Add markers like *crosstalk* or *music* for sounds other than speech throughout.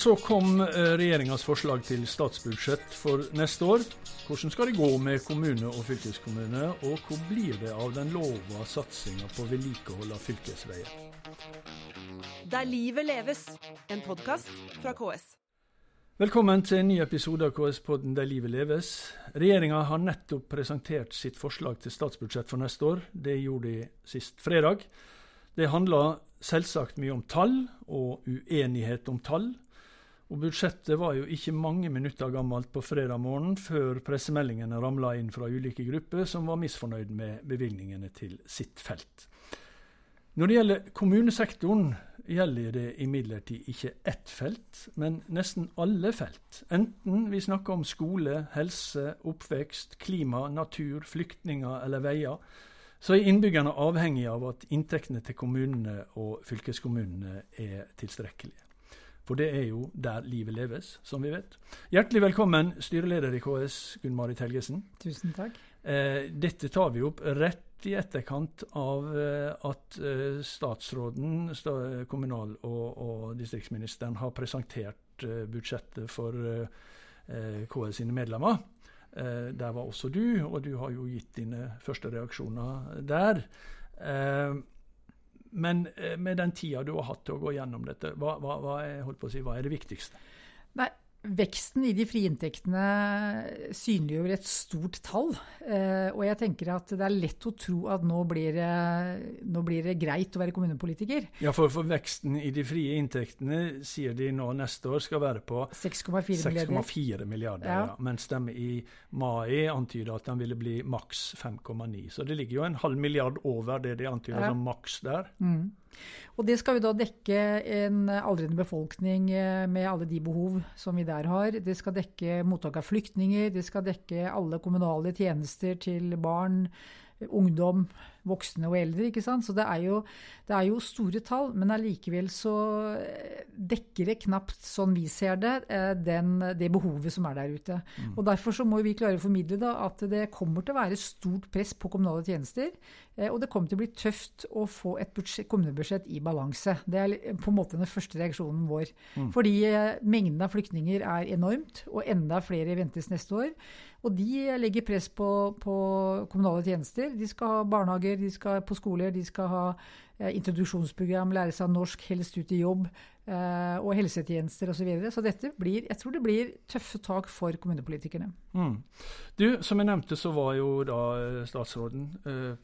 så kom eh, regjeringas forslag til statsbudsjett for neste år. Hvordan skal det gå med kommune og fylkeskommune, og hvor blir det av den lova satsinga på vedlikehold av fylkesveier? Der livet leves, en podkast fra KS. Velkommen til en ny episode av KS-podden Der livet leves. Regjeringa har nettopp presentert sitt forslag til statsbudsjett for neste år. Det gjorde de sist fredag. Det handler selvsagt mye om tall, og uenighet om tall. Og Budsjettet var jo ikke mange minutter gammelt på fredag morgen før pressemeldingene ramla inn fra ulike grupper som var misfornøyd med bevilgningene til sitt felt. Når det gjelder kommunesektoren, gjelder det imidlertid ikke ett felt, men nesten alle felt. Enten vi snakker om skole, helse, oppvekst, klima, natur, flyktninger eller veier, så er innbyggerne avhengig av at inntektene til kommunene og fylkeskommunene er tilstrekkelige. For det er jo der livet leves, som vi vet. Hjertelig velkommen, styreleder i KS, Gunn Marit Helgesen. Tusen takk. Eh, dette tar vi opp rett i etterkant av eh, at eh, statsråden, sta, kommunal- og, og, distriktsministeren har presentert eh, budsjettet for eh, KS sine medlemmer. Eh, der var også du, og du har jo gitt dine første reaksjoner der. Eh, men eh, med den tida du har hatt til å gå gjennom dette, hva, hva, hva, er, si, hva er det viktigste? Nei, Veksten i de frie inntektene synliggjør et stort tall. Eh, og jeg tenker at det er lett å tro at nå blir det, nå blir det greit å være kommunepolitiker. Ja, for, for, veksten i de frie inntektene sier de nå neste år skal være på 6,4 milliarder. milliarder ja. Ja, mens de i mai antyder at den ville bli maks 5,9. Så det ligger jo en halv milliard over det de antyder ja. som maks der. Mm. Og det skal vi da dekke en aldrende befolkning eh, med alle de behov som vi der har. Det skal dekke mottak av flyktninger, det skal dekke alle kommunale tjenester til barn, ungdom, voksne og eldre. ikke sant? Så det er jo, det er jo store tall, men allikevel så eh, dekker det knapt, sånn vi ser det, eh, den, det behovet som er der ute. Mm. Og Derfor så må vi klare å formidle da, at det kommer til å være stort press på kommunale tjenester. Eh, og det kommer til å bli tøft å få et budsjett, kommunebudsjett i balanse. Det er på en måte den første reaksjonen vår. Mm. Fordi mengden av flyktninger er enormt, og enda flere ventes neste år. Og de legger press på, på kommunale tjenester. De skal ha barnehage barnehager, de skal på skoler, de skal ha eh, introduksjonsprogram, lære seg norsk, helst ut i jobb, eh, og helsetjenester osv. Så, videre. så dette blir, jeg tror det blir tøffe tak for kommunepolitikerne. Mm. Du, Som jeg nevnte, så var jo da eh, statsråden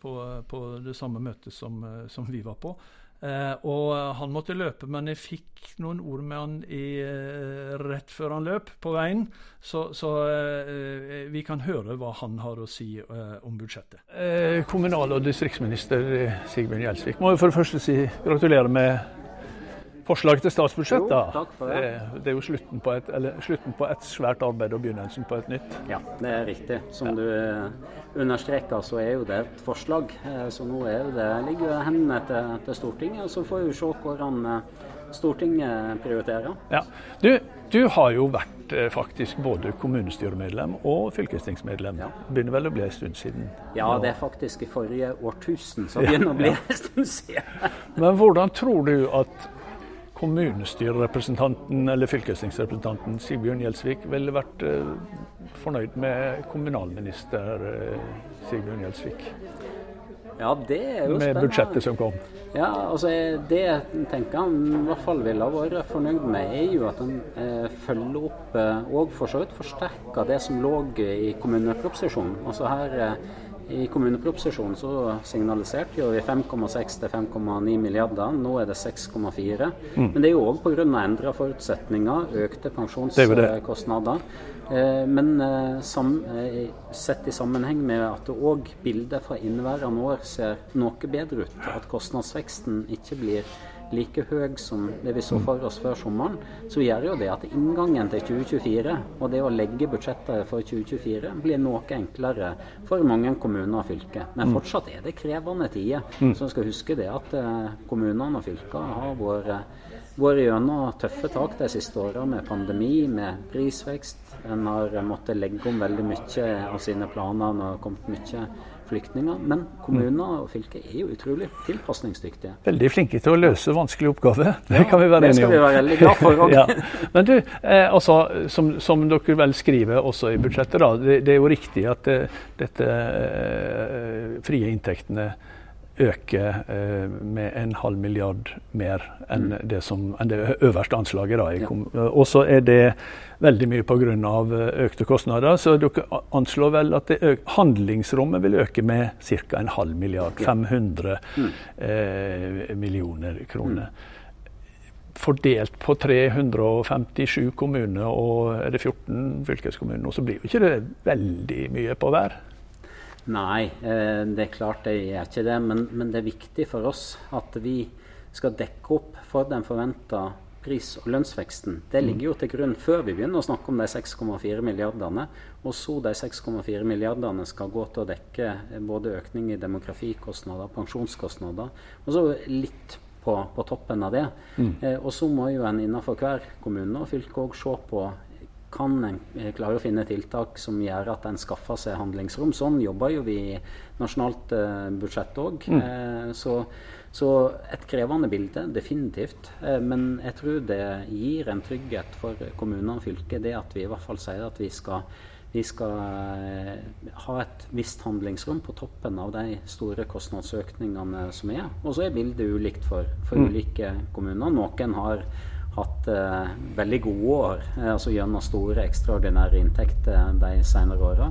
på, på, det samme møtet som, som vi var på. Eh, og han måtte løpe, men jeg fikk noen ord med han i, eh, rett før han løp, på veien. Så, så eh, vi kan høre hva han har å si om budsjettet. Kommunal- og distriktsminister Sigbjørn Gjelsvik må jo for det første si gratulerer med forslag til statsbudsjett. da. Jo, takk for det. det er jo slutten på, et, eller, slutten på, et, svært arbeid og begynnelsen på et nytt. Ja, det er riktig. Som ja. du eh, understreker, så er jo det et forslag. Eh, så nå er det, ligger jo hendene til, til Stortinget. og Så får vi se hvordan eh, Stortinget prioriterer. Ja. Du, du har jo vært faktisk både kommunestyremedlem og fylkestingsmedlem. Ja. Begynner vel å bli en stund siden? Ja, det er faktisk i forrige årtusen som begynner ja, å bli en stund siden. Men hvordan tror du at kommunestyrerepresentanten eller fylkestingsrepresentanten Sigbjørn Gjelsvik ville vært eh, fornøyd med kommunalminister eh, Sigbjørn Gjelsvik? Ja, det er jo spennende. Med budsjettet som kom? Ja, altså Det jeg tenker han i hvert fall ville ha vært fornøyd med, er jo at han eh, følger opp eh, og for så vidt forsterker det som lå i kommuneproposisjonen. Altså her eh, i kommuneproposisjonen så signaliserte jo vi 5,6 til 5,9 milliarder. Nå er det 6,4. Mm. Men det er jo òg pga. endra forutsetninger, økte pensjonskostnader. Eh, men eh, eh, sett i sammenheng med at òg bildet fra inneværende år ser noe bedre ut, at kostnadsveksten ikke blir like høy som det vi så for oss før sommeren, så gjør jo det at inngangen til 2024 og det å legge budsjettet for 2024 blir noe enklere for mange kommuner og fylker. Men mm. fortsatt er det krevende tider. Mm. Så vi skal huske det at eh, kommunene og fylkene har vært vært gjennom tøffe tak de siste åra med pandemi, med prisvekst, En har måttet legge om veldig mye av sine planer det har kommet mye flyktninger. Men kommuner og fylker er jo utrolig tilpasningsdyktige. Veldig flinke til å løse vanskelige oppgaver. Det kan vi være enige om. Det skal vi være veldig glad for *laughs* ja. Men du, eh, altså, som, som, dere vel skriver også i budsjettet, da, det, det er jo riktig at det, dette eh, frie inntektene øke eh, med en halv milliard mer enn mm. det, som, enn det øverste anslaget. Da, ja. Og så er det veldig mye pga. Eh, økte kostnader. Så dere anslår vel at handlingsrommet vil øke med ca. en halv milliard. 500 mm. eh, millioner kroner. Mm. Fordelt på 357 kommuner og er det 14 fylkeskommuner, så blir jo ikke det veldig mye på hver. Nei, eh, det er klart det gjør ikke det. Men, men, det er viktig for oss at vi skal dekke opp for den forventa pris- og lønnsveksten. Det ligger jo til grunn før vi begynner å snakke om de 6,4 milliardene. Og så de 6,4 milliardene skal gå til å dekke både økning i demografikostnader, pensjonskostnader, og så litt på, på toppen av det. Mm. Eh, og så må jo en innenfor hver kommune og fylke òg se på kan en eh, klare å finne tiltak som gjør at en skaffer seg handlingsrom. Sånn jobber jo vi i nasjonalt uh, budsjett òg. Mm. Uh, så, så, et krevende bilde, definitivt. Men jeg tror det gir en trygghet for kommuner og fylket, det at vi i hvert fall sier at vi skal, vi skal ha et visst handlingsrom på toppen av de store kostnadsøkningene som er. Og så er bildet ulikt for, for mm. ulike kommuner. Noen har hatt eh, veldig gode år, eh, altså gjennom store ekstraordinære inntekter de senere åra.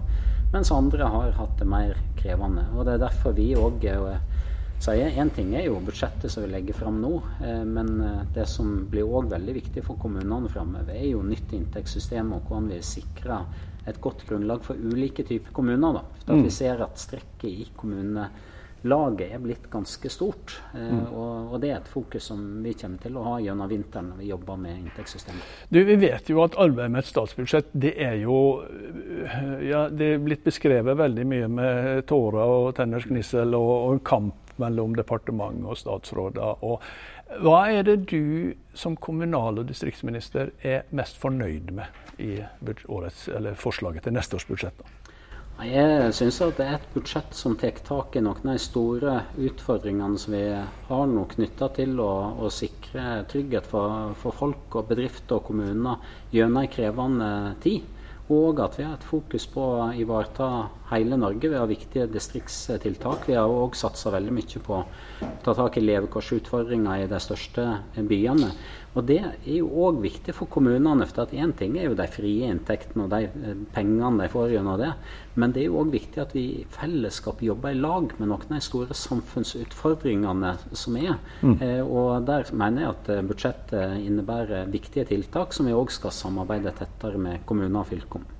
Mens andre har hatt det mer krevende. Og Det er derfor vi òg eh, sier én ting er jo budsjettet som vi legger fram nå, eh, men det som blir òg veldig viktig for kommunene framover, er jo nytt inntektssystem og hvordan vi sikrer et godt grunnlag for ulike typer kommuner. Da. For at mm. vi ser at strekket i kommunene laget er blitt ganske stort. Eh, mm. Og, og, det er et fokus som vi kommer til å ha gjennom vinteren når vi jobber med inntektssystemet. Du, Vi vet jo at arbeidet med et statsbudsjett det er jo ja, det er blitt beskrevet veldig mye med tårer og tenners gnissel og, og, en kamp mellom departement og statsråder. Og hva er det du som kommunal- og distriktsminister er mest fornøyd med i årets, forslaget til neste års budsjett? da? Jeg syns det er et budsjett som tar tak i noen av de store utfordringene som vi har nå knytta til å, å, sikre trygghet for, for, folk og bedrifter og kommuner gjennom en krevende tid. Og at vi har et fokus på å ivareta hele Norge. Vi har viktige distriktstiltak. Vi har òg satsa veldig mye på å ta tak i levekårsutfordringer i de største byene. Og Det er jo òg viktig for kommunene. for Én ting er jo de frie inntektene og de eh, pengene de får gjennom det. Men det er jo òg viktig at vi i fellesskap jobber i lag med noen av de store samfunnsutfordringene som er. Mm. Eh, og Der mener jeg at eh, budsjettet innebærer viktige tiltak som vi òg skal samarbeide tettere med kommuner og fylker om.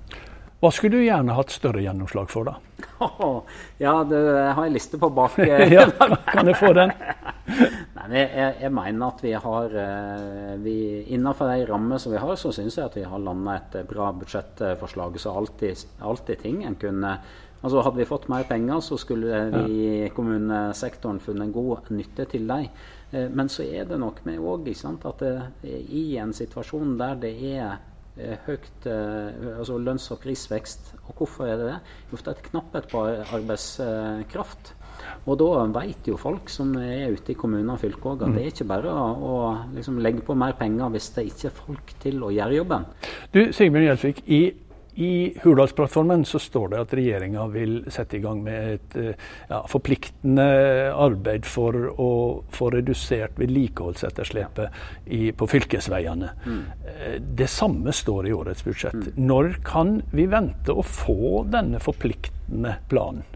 Hva skulle du gjerne hatt større gjennomslag for, da? *laughs* ja, det, har jeg liste på bak. *laughs* ja, *laughs* kan jeg få den? Nei, jeg, jeg, mener at vi har eh, vi, Innenfor de rammene som vi har, så syns jeg at vi har landa et bra budsjettforslag. Så alltid, alltid ting en kunne Altså Hadde vi fått mer penger, så skulle vi i kommunesektoren funnet god nytte til dem. Eh, men så er det noe med òg at det, i en situasjon der det er Eh, høyt eh, altså lønns- og prisvekst. Og hvorfor er det det? Jo, det er et knapphet på arbeidskraft. Og da vet jo folk som er ute i kommuner og fylker at mm. det er ikke bare å liksom legge på mer penger hvis det ikke er folk til å gjøre jobben. Du Sigbjørn Gjelsvik, i i Hurdalsplattformen så står det at regjeringa vil sette i gang med et eh, ja, forpliktende arbeid for å få redusert vedlikeholdsetterslepet i, på fylkesveiene. Mm. Eh, det samme står i årets budsjett. Mm. Når kan vi vente å få denne forpliktende planen?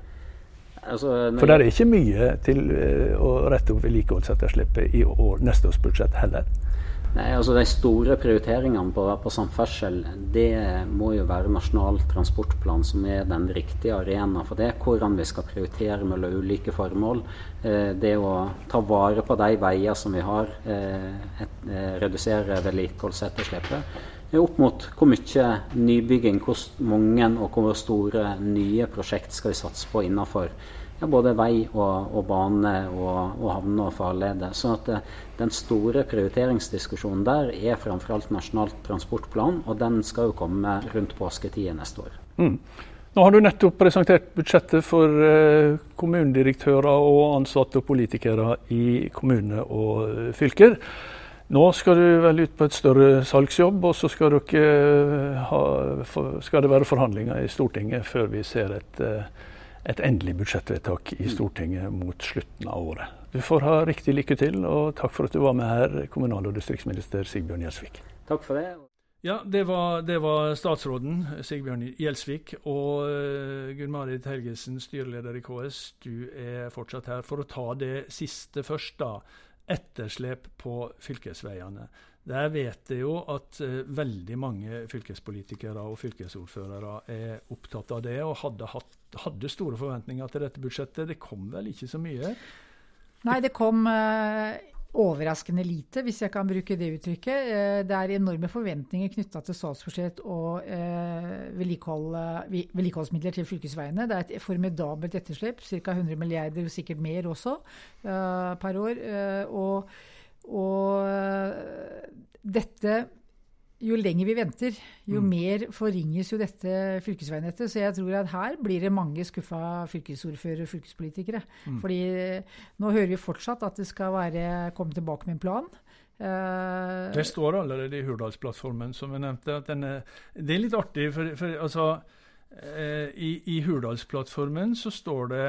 Altså, for det er ikke mye til uh, å rette opp vedlikeholdsetterslepet i år, neste års budsjett heller. Nei, altså De store prioriteringene på, på, samferdsel det må jo være Nasjonal transportplan som er den riktige arena for det. Hvordan vi skal prioritere mellom ulike formål. Eh, det å ta vare på de veier som vi har, eh, et, eh, redusere vedlikeholdsetterslepet. Opp mot hvor mye nybygging, hvor mange og hvor store nye prosjekt skal vi satse på innenfor ja, både vei og, og bane og, og havner og farleder. Så at det, den store prioriteringsdiskusjonen der er framfor alt Nasjonal transportplan, og den skal jo komme rundt påsketider neste år. Mm. Nå har du nettopp presentert budsjettet for eh, kommunedirektører og ansatte og politikere i kommune og fylker. Nå skal du vel ut på et større salgsjobb, og så skal, eh, ha, skal det være forhandlinger i Stortinget før vi ser et, eh, et endelig budsjettvedtak i Stortinget mot slutten av året. Du får ha riktig lykke til, og takk for at du var med her, kommunal- og distriktsminister Sigbjørn Gjelsvik. Takk for det. Ja, det var, det var, statsråden, Sigbjørn Gjelsvik. Og uh, Gunn Marit Helgesen, styreleder i KS, du er fortsatt her for å ta det siste først. da, Etterslep på fylkesveiene. Der vet jeg jo at eh, veldig mange fylkespolitikere og fylkesordførere er opptatt av det, og hadde, hatt, hadde store forventninger til dette budsjettet. Det kom vel ikke så mye? Nei, det kom uh, overraskende lite, hvis jeg kan bruke det uttrykket. Eh, det er enorme forventninger knytta til statsbudsjett og eh, vedlikehold, vedlikeholdsmidler til fylkesveiene. Det er et formidabelt etterslep, ca. 100 milliarder, sikkert mer også, eh, per år. Og, og dette jo lenger vi venter, jo mm. mer forringes jo dette fylkesveinettet. Så jeg tror at her blir det mange skuffa fylkesordførere og fylkespolitikere. Mm. Fordi nå hører vi fortsatt at det skal være, komme tilbake med en plan. Uh, det står allerede i Hurdalsplattformen, som jeg nevnte. er, Det er litt artig, for, for altså, uh, i, i, Hurdalsplattformen så står det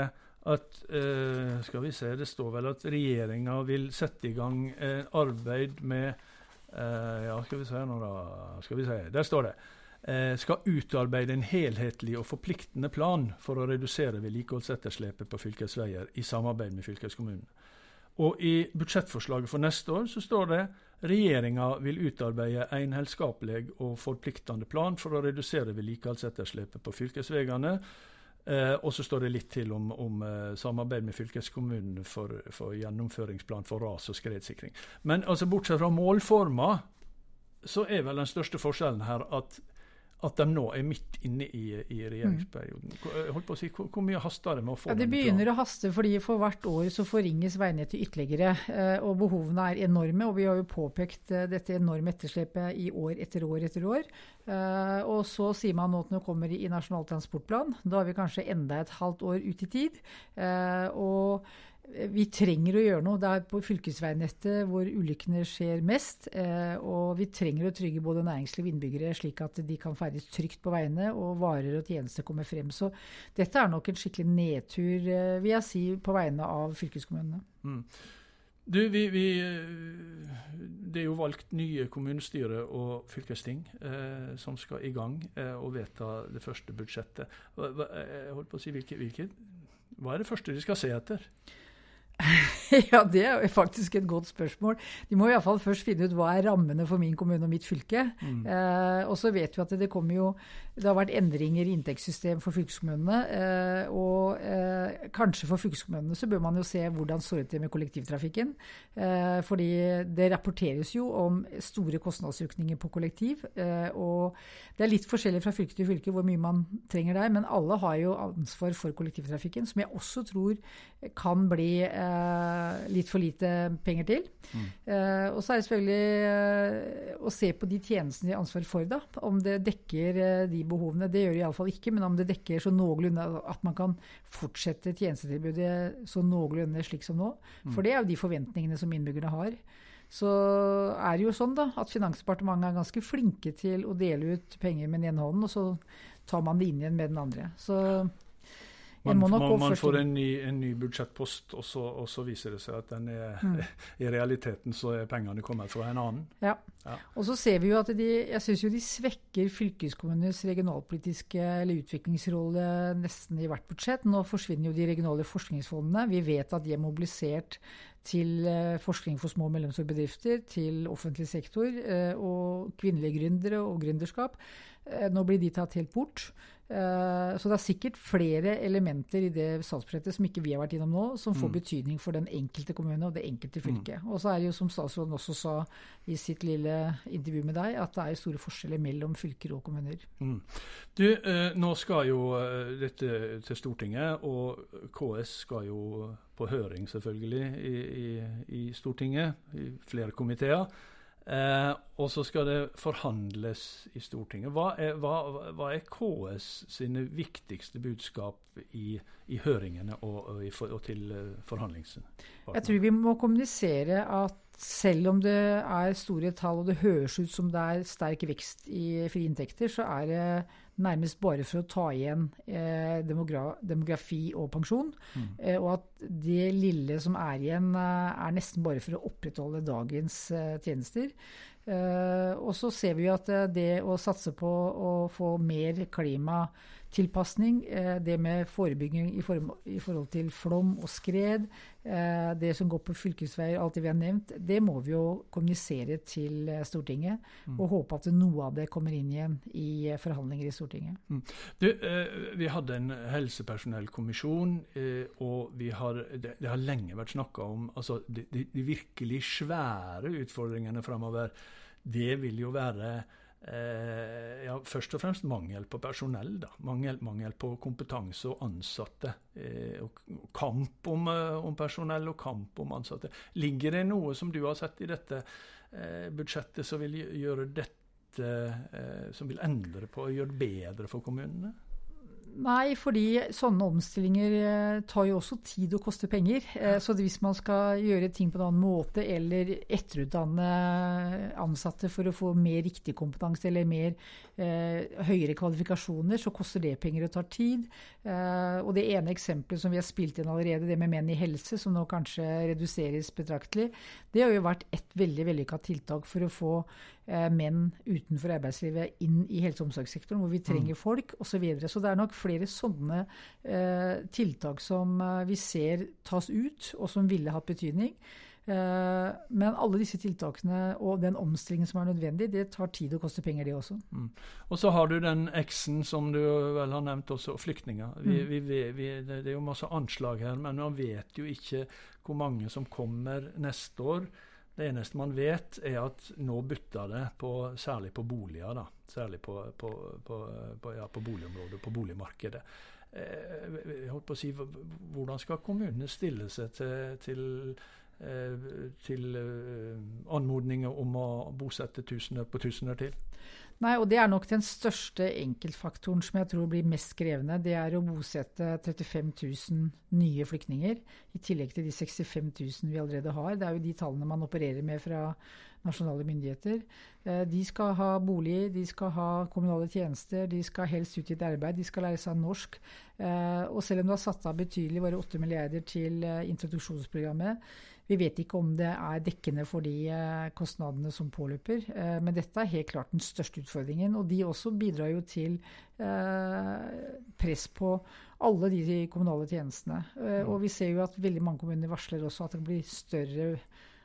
at uh, Skal vi se, det står vel at regjeringa vil sette i gang arbeid med Uh, ja, skal vi se nå, da. Skal vi se. Der står det. Uh, skal utarbeide en helhetlig og forpliktende plan for å redusere vedlikeholdsetterslepet på fylkesveier i samarbeid med fylkeskommunen. Og I budsjettforslaget for neste år så står det regjeringa vil utarbeide en helskapelig og forpliktende plan for å redusere vedlikeholdsetterslepet på fylkesveiene Eh, og så står det litt til om, om eh, samarbeid med fylkeskommunen for, for, gjennomføringsplan for ras- og skredsikring. Men altså, bortsett fra målforma, så er vel den største forskjellen her at at de nå er midt inne i, i regjeringsperioden. Holdt på å si, hvor, hvor mye haster det med å få ja, Det begynner å haste, fordi for hvert år så forringes veinettet ytterligere. Eh, og behovene er enorme. Og vi har jo påpekt eh, dette enorme etterslepet i år etter år etter år. Eh, og så sier man nå at nå kommer det i Nasjonal transportplan. Da har vi kanskje enda et halvt år ut i tid. og vi trenger å gjøre noe. Det er på fylkesveinettet hvor ulykkene skjer mest. Eh, og vi trenger å trygge både næringsliv og innbyggere, slik at de kan ferdes trygt på veiene og varer og tjenester kommer frem. Så dette er nok en skikkelig nedtur, eh, vil jeg si, på vegne av fylkeskommunene. Mm. Du, vi, vi, eh, det er jo valgt nye kommunestyre og fylkesting eh, som skal i gang eh, og vedta det første budsjettet. Hva, hva, jeg holdt på å si, hvilke, hvilke, hva er det første de skal se etter? *laughs* ja, det er faktisk et godt spørsmål. De må iallfall først finne ut hva er rammene for min kommune og mitt fylke. Mm. Eh, og så vet vi at det kommer jo Det har vært endringer i inntektssystem for fylkeskommunene. Eh, og eh, kanskje for fylkeskommunene så bør man jo se hvordan det til med kollektivtrafikken. Eh, fordi det rapporteres jo om store kostnadsøkninger på kollektiv. Eh, og det er litt forskjellig fra fylke til fylke hvor mye man trenger der, men alle har jo ansvar for kollektivtrafikken, som jeg også tror kan bli Eh, litt for lite penger til. Mm. Uh, og så er det selvfølgelig uh, å se på de tjenestene de har ansvar for, da. Om det dekker de behovene. Det gjør det iallfall ikke, men om det dekker så noenlunde at man kan fortsette tjenestetilbudet så noenlunde slik som nå. Mm. For det er jo de forventningene som innbyggerne har. Så er det jo sånn da, at Finansdepartementet er ganske flinke til å dele ut penger med den ene hånden, og så tar man det inn igjen med den andre. Så man, man, man får en ny, en ny budsjettpost, og så, og så, viser det seg at er, mm. *laughs* i realiteten så er pengene kommet fra en annen. Ja. ja. Og så ser vi jo at de, jeg synes jo de svekker fylkeskommunenes regionalpolitiske eller utviklingsrolle nesten i hvert budsjett. Nå forsvinner jo de regionale forskningsfondene. Vi vet at de er mobilisert til eh, forskning for små og mellomstore bedrifter, til offentlig sektor eh, og kvinnelige gründere og gründerskap. Eh, nå blir de tatt helt bort. Eh, så det er sikkert flere elementer i det statsbudsjettet som ikke vi har vært innom nå, som får mm. betydning for den enkelte kommune og det enkelte fylket. Mm. Og så er det jo som statsråden også sa i sitt lille intervju med deg, at det er store forskjeller mellom fylker og kommuner. Mm. Du, eh, nå skal jo eh, dette til Stortinget, og KS skal jo på høring selvfølgelig i, i, i Stortinget, i flere komiteer. Eh, og så skal det forhandles i Stortinget. Hva er, hva, hva er KS sine viktigste budskap i, i høringene og, og, og til uh. Jeg tror vi må kommunisere at selv om det er store tall og det høres ut som det er sterk vekst i frie inntekter, så er det nærmest bare for å ta igjen eh, demogra demografi og pensjon. Mm. Eh, og at det lille som er igjen, eh, er nesten bare for å opprettholde dagens eh, tjenester. Eh, og så ser vi at eh, det å satse på å få mer klima tilpasning, eh, det med forebygging i, form, i, forhold til flom og skred, eh, det som går på fylkesveier, alt det vi har nevnt, det må vi jo kommunisere til eh, Stortinget. Mm. Og håpe at noe av det kommer inn igjen i forhandlinger i Stortinget. Mm. Du, vi hadde en helsepersonellkommisjon, og har, det, det, har lenge vært snakka om altså, de, de, virkelig svære utfordringene framover. Det vil jo være ja, først og fremst mangel på personell. Da. Mangel, mangel på kompetanse og ansatte. Eh, og kamp om, eh, om, personell og kamp om ansatte. Ligger det noe som du har sett i dette eh, budsjettet som vil gjøre dette eh, som vil endre på og gjøre det bedre for kommunene? Nei, fordi sånne omstillinger eh, tar jo også tid og koster penger. Eh, så hvis man skal gjøre ting på en annen måte eller etterutdanne ansatte for å få mer riktig kompetanse eller mer eh, høyere kvalifikasjoner, så koster det penger og tar tid. Eh, og det ene eksempelet som vi har spilt inn allerede, det med menn i helse, som nå kanskje reduseres betraktelig, det har jo vært et veldig vellykka tiltak for å få menn utenfor arbeidslivet inn i helse- og omsorgssektoren, hvor vi trenger mm. folk osv. Så, videre. så det er nok flere sånne eh, tiltak som eh, vi ser tas ut, og som ville hatt betydning. Eh, men alle disse tiltakene og den omstillingen som er nødvendig, det tar tid og koster penger, det også. Mm. Og så har du den X-en som du vel har nevnt også, flyktninger. Vi, mm. vi, vi, det er jo masse anslag her, men man vet jo ikke hvor mange som kommer neste år. Det eneste man vet, er at nå butter det, på, særlig på boliger. da, Særlig på, på, på ja, boligområdet, på boligmarkedet. Eh, holdt på å si, Hvordan skal kommunene stille seg til, til, eh, til eh, anmodninger om å bosette tusener på tusener til? Nei, og det er nok den største enkeltfaktoren som jeg tror blir mest krevende. Det er å bosette 35 000 nye flyktninger, i tillegg til de 65 000 vi allerede har. Det er jo de tallene man opererer med fra nasjonale myndigheter. Eh, de skal ha bolig, de skal ha kommunale tjenester, de skal helst ut i et arbeid, de skal lære seg norsk. Eh, og selv om du har satt av betydelig, bare 8 milliarder til eh, introduksjonsprogrammet, vi vet ikke om det er dekkende for de eh, kostnadene som påløper, eh, men dette er helt klart den største utfordringen. Og de også bidrar jo til eh, press på alle de kommunale tjenestene. Og vi ser jo at veldig mange kommuner varsler også at det blir større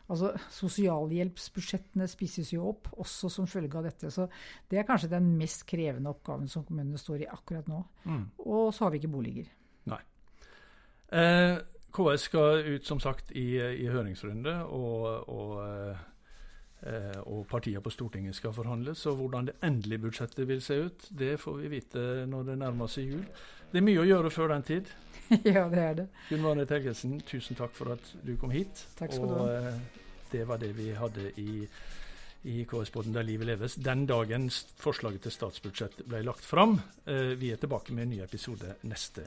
Altså, Sosialhjelpsbudsjettene spises jo opp, også som følge av dette. Så det er kanskje den mest krevende oppgaven som kommunene står i akkurat nå. Mm. Og så har vi ikke boliger. Nei. Eh, KS skal ut som sagt i, i høringsrunde, og, og, eh, og partiene på Stortinget skal forhandles. Og hvordan det endelige budsjettet vil se ut, det får vi vite når det nærmer seg jul. Det er mye å gjøre før den tid. *laughs* ja, det er det. Gunn Marit Helgesen, tusen takk for at du kom hit. Takk skal du ha. Og eh, det var det vi hadde i i KS-båten Der livet leves. Den dagen forslaget til statsbudsjett ble lagt fram. Eh, vi er tilbake med en ny episode neste.